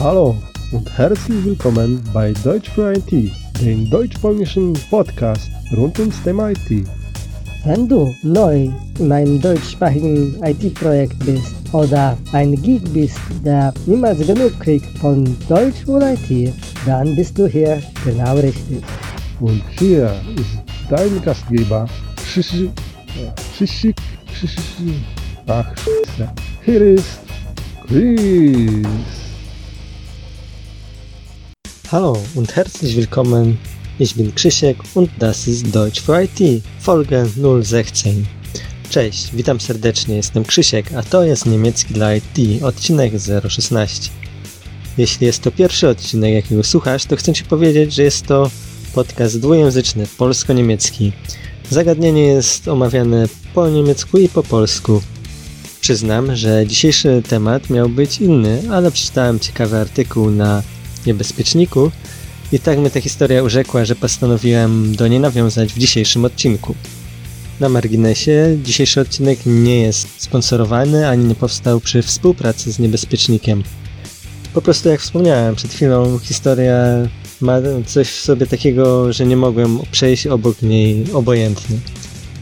Hallo und herzlich willkommen bei Deutsch für IT, dem deutsch-polnischen Podcast rund ums Thema IT. Wenn du neu in einem deutschsprachigen IT-Projekt bist oder ein Geek bist, der niemals genug kriegt von Deutsch und IT, dann bist du hier genau richtig. Und hier ist dein Gastgeber, Shishi, Shishi, Shishi, ach, Scheiße. Hier ist Chris. Hallo und herzlich willkommen. Ich bin Krzysiek und das ist Deutsch für IT, Folge 016. Cześć, witam serdecznie, jestem Krzysiek, a to jest niemiecki dla IT, odcinek 016. Jeśli jest to pierwszy odcinek, jakiego słuchasz, to chcę Ci powiedzieć, że jest to podcast dwujęzyczny, polsko-niemiecki. Zagadnienie jest omawiane po niemiecku i po polsku. Przyznam, że dzisiejszy temat miał być inny, ale przeczytałem ciekawy artykuł na niebezpieczniku i tak mnie ta historia urzekła, że postanowiłem do niej nawiązać w dzisiejszym odcinku. Na marginesie, dzisiejszy odcinek nie jest sponsorowany ani nie powstał przy współpracy z niebezpiecznikiem. Po prostu jak wspomniałem przed chwilą, historia ma coś w sobie takiego, że nie mogłem przejść obok niej obojętnie.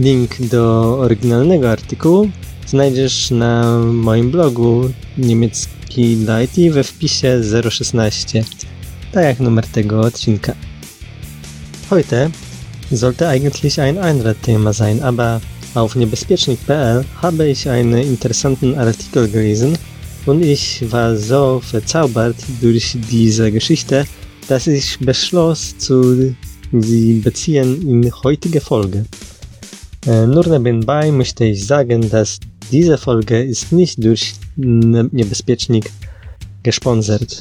Link do oryginalnego artykułu znajdziesz na moim blogu niemiecki dla IT we wpisie 016, tak jak numer tego odcinka. Heute sollte eigentlich ein anderes Thema sein, aber auf niebezpiecznik.pl habe ich einen interessanten Artikel gelesen und ich war so verzaubert durch diese Geschichte, dass ich beschloss, zu sie beziehen in heutige Folge. Äh, nur nebenbei möchte ich sagen, dass diese Folge ist nicht durch Niebezpiecznik gesponsert.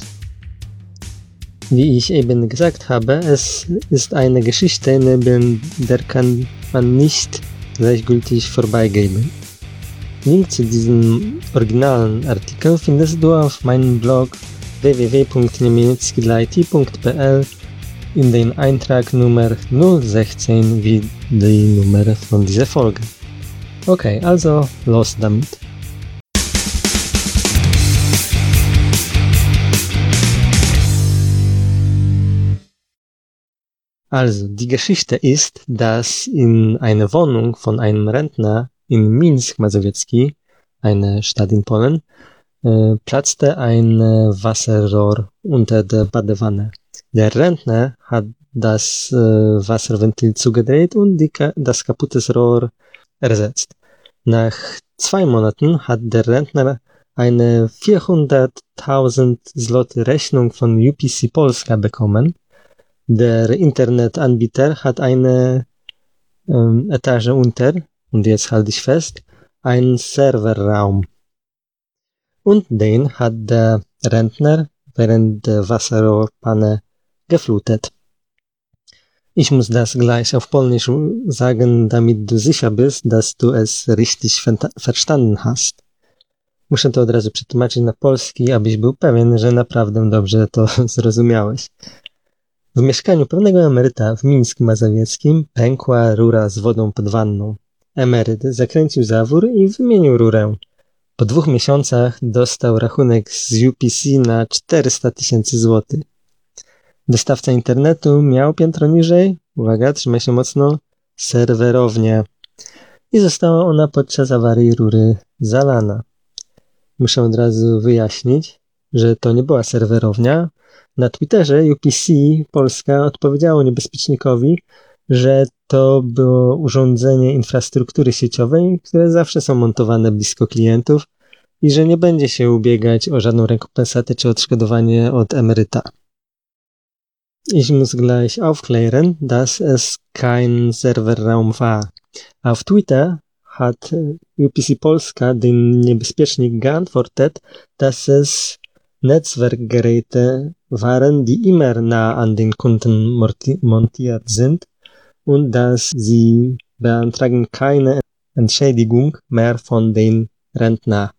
Wie ich eben gesagt habe, es ist eine Geschichte, neben der kann man nicht gleichgültig vorbeigehen. Link zu diesem originalen Artikel findest du auf meinem Blog www.niemieckilit.pl in den Eintrag Nummer 016 wie die Nummer von dieser Folge. Okay, also los damit. Also, die Geschichte ist, dass in einer Wohnung von einem Rentner in Minsk Mazowiecki, eine Stadt in Polen, äh, platzte ein äh, Wasserrohr unter der Badewanne. Der Rentner hat das äh, Wasserventil zugedreht und die, das kaputte Rohr ersetzt. Nach zwei Monaten hat der Rentner eine 400.000 Zloty Rechnung von UPC Polska bekommen. Der Internetanbieter hat eine ähm, Etage unter, und jetzt halte ich fest, einen Serverraum. Und den hat der Rentner während der Wasserrohrpanne geflutet. Ich muss das gleich auf Polnisch sagen, damit du sicher bist, dass du es richtig verstanden hast. Muszę to od razu przetłumaczyć na polski, abyś był pewien, że naprawdę dobrze to zrozumiałeś. W mieszkaniu pewnego emeryta w Mińsku Mazowieckim pękła rura z wodą pod wanną. Emeryt zakręcił zawór i wymienił rurę. Po dwóch miesiącach dostał rachunek z UPC na 400 tysięcy złotych. Dostawca internetu miał piętro niżej, uwaga, trzymaj się mocno, serwerownię. I została ona podczas awarii rury zalana. Muszę od razu wyjaśnić, że to nie była serwerownia. Na Twitterze UPC Polska odpowiedziało niebezpiecznikowi, że to było urządzenie infrastruktury sieciowej, które zawsze są montowane blisko klientów i że nie będzie się ubiegać o żadną rekompensatę czy odszkodowanie od emeryta. Ich muss gleich aufklären, dass es kein Serverraum war. Auf Twitter hat UPC Polska den Niebezpiecznik geantwortet, dass es Netzwerkgeräte waren, die immer nah an den Kunden montiert sind und dass sie beantragen keine Entschädigung mehr von den Rentner.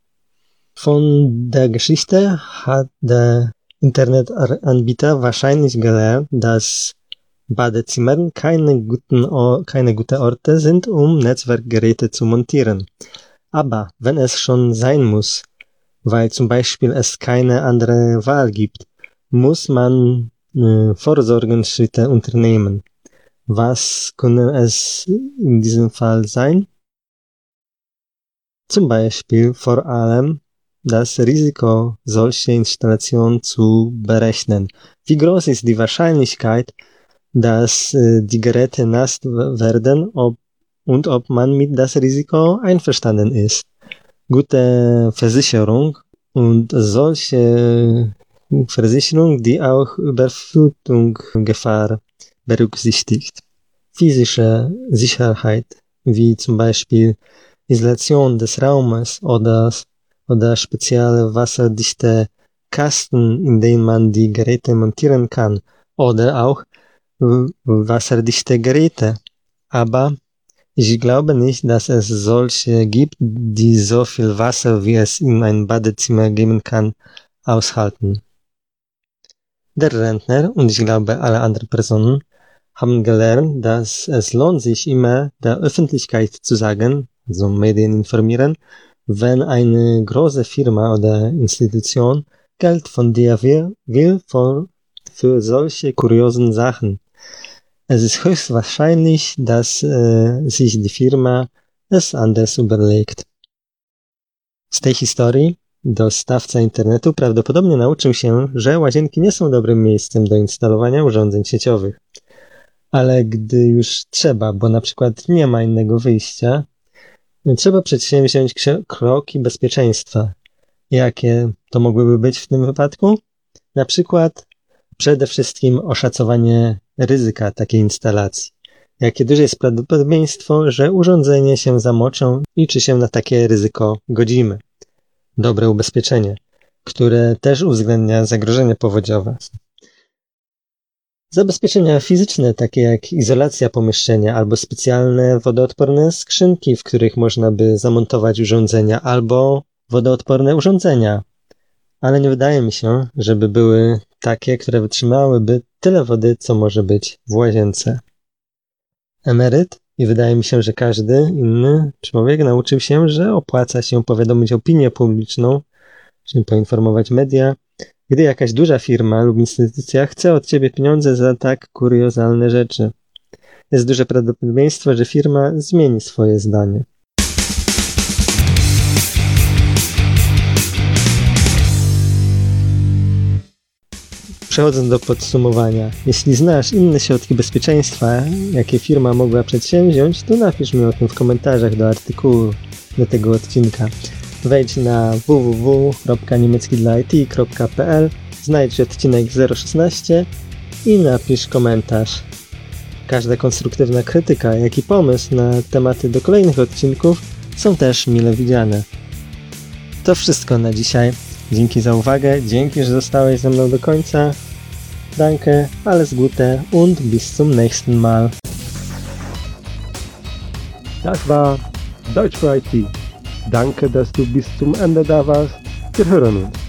Von der Geschichte hat der Internetanbieter wahrscheinlich gelernt, dass Badezimmern keine guten, keine gute Orte sind, um Netzwerkgeräte zu montieren. Aber wenn es schon sein muss, weil zum Beispiel es keine andere Wahl gibt, muss man äh, Vorsorgenschritte unternehmen. Was können es in diesem Fall sein? Zum Beispiel vor allem das Risiko solcher Installationen zu berechnen. Wie groß ist die Wahrscheinlichkeit, dass äh, die Geräte nass werden ob, und ob man mit das Risiko einverstanden ist. Gute Versicherung und solche Versicherung, die auch Überflutungsgefahr berücksichtigt. Physische Sicherheit, wie zum Beispiel Isolation des Raumes oder, oder spezielle wasserdichte Kasten, in denen man die Geräte montieren kann oder auch wasserdichte Geräte. Aber ich glaube nicht, dass es solche gibt, die so viel Wasser, wie es in ein Badezimmer geben kann, aushalten. Der Rentner und ich glaube alle anderen Personen haben gelernt, dass es lohnt sich immer der Öffentlichkeit zu sagen, also Medien informieren, wenn eine große Firma oder Institution Geld von dir will, will für, für solche kuriosen Sachen. Es ist höchstwahrscheinlich, dass äh, sich die Firma es anders überlegt. Z tej historii dostawca internetu prawdopodobnie nauczył się, że łazienki nie są dobrym miejscem do instalowania urządzeń sieciowych. Ale gdy już trzeba, bo na przykład nie ma innego wyjścia, trzeba przedsięwziąć kroki bezpieczeństwa. Jakie to mogłyby być w tym wypadku? Na przykład przede wszystkim oszacowanie ryzyka takiej instalacji. Jakie duże jest prawdopodobieństwo, że urządzenie się zamoczą i czy się na takie ryzyko godzimy. Dobre ubezpieczenie, które też uwzględnia zagrożenia powodziowe. Zabezpieczenia fizyczne, takie jak izolacja pomieszczenia albo specjalne wodoodporne skrzynki, w których można by zamontować urządzenia, albo wodoodporne urządzenia. Ale nie wydaje mi się, żeby były takie, które wytrzymałyby tyle wody, co może być w łazience. Emeryt i wydaje mi się, że każdy inny człowiek nauczył się, że opłaca się powiadomić opinię publiczną, czyli poinformować media, gdy jakaś duża firma lub instytucja chce od ciebie pieniądze za tak kuriozalne rzeczy. Jest duże prawdopodobieństwo, że firma zmieni swoje zdanie. Przechodząc do podsumowania, jeśli znasz inne środki bezpieczeństwa, jakie firma mogła przedsięwziąć, to napisz mi o tym w komentarzach do artykułu do tego odcinka. Wejdź na www.niemieckidlait.pl, znajdź odcinek 016 i napisz komentarz. Każda konstruktywna krytyka, jak i pomysł na tematy do kolejnych odcinków są też mile widziane. To wszystko na dzisiaj. Dzięki za uwagę, dzięki, że zostałeś ze mną do końca. Danke, alles Gute und bis zum nächsten Mal. Das war Deutsch for IT. Danke, dass du bis zum Ende da warst. Wir hören uns.